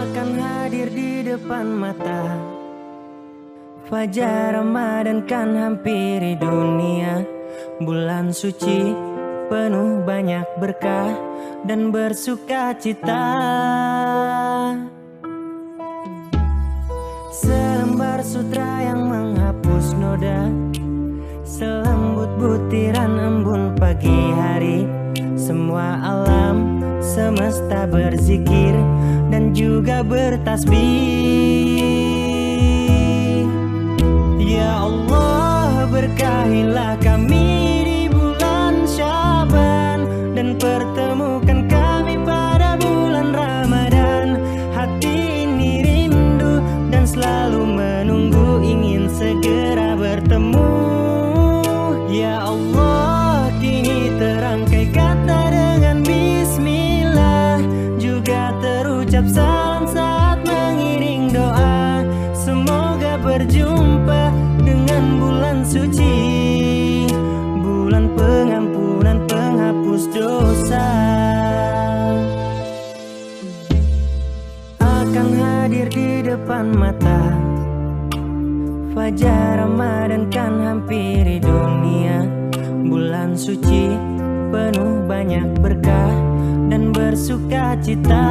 akan hadir di depan mata. Fajar Ramadan kan hampiri dunia. Bulan suci penuh banyak berkah dan bersuka cita. Selembar sutra yang menghapus noda. Selembut butiran embun pagi hari. Semua alam semesta berzikir Dan juga bertasbih. Ya Allah berkahilah terucap salam saat mengiring doa. Semoga berjumpa dengan bulan suci. Bulan pengampunan penghapus dosa. Akan hadir di depan mata. Fajar Ramadan kan hampiri dunia. Bulan suci penuh banyak berkah dan bersuka cita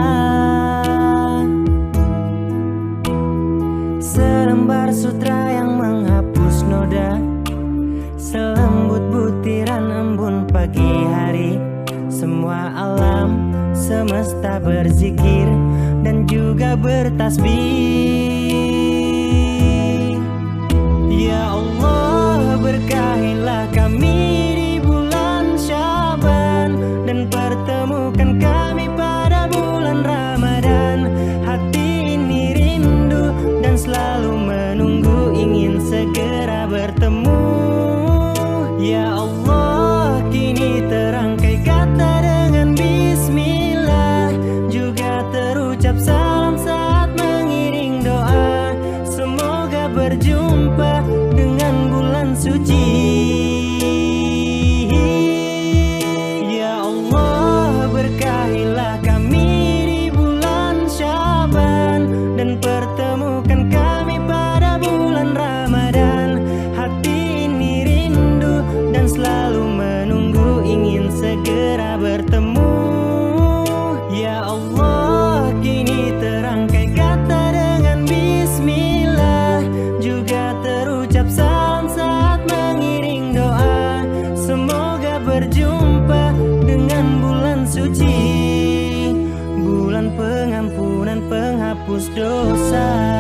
semesta berzikir dan juga bertasbih salam saat mengiring doa. Semoga berjumpa dengan bulan suci. Ya Allah berkahilah kami di bulan Syaban Dan pertemukan kami pada bulan Ramadan. Hati ini rindu dan selalu menunggu ingin segera bertemu dosa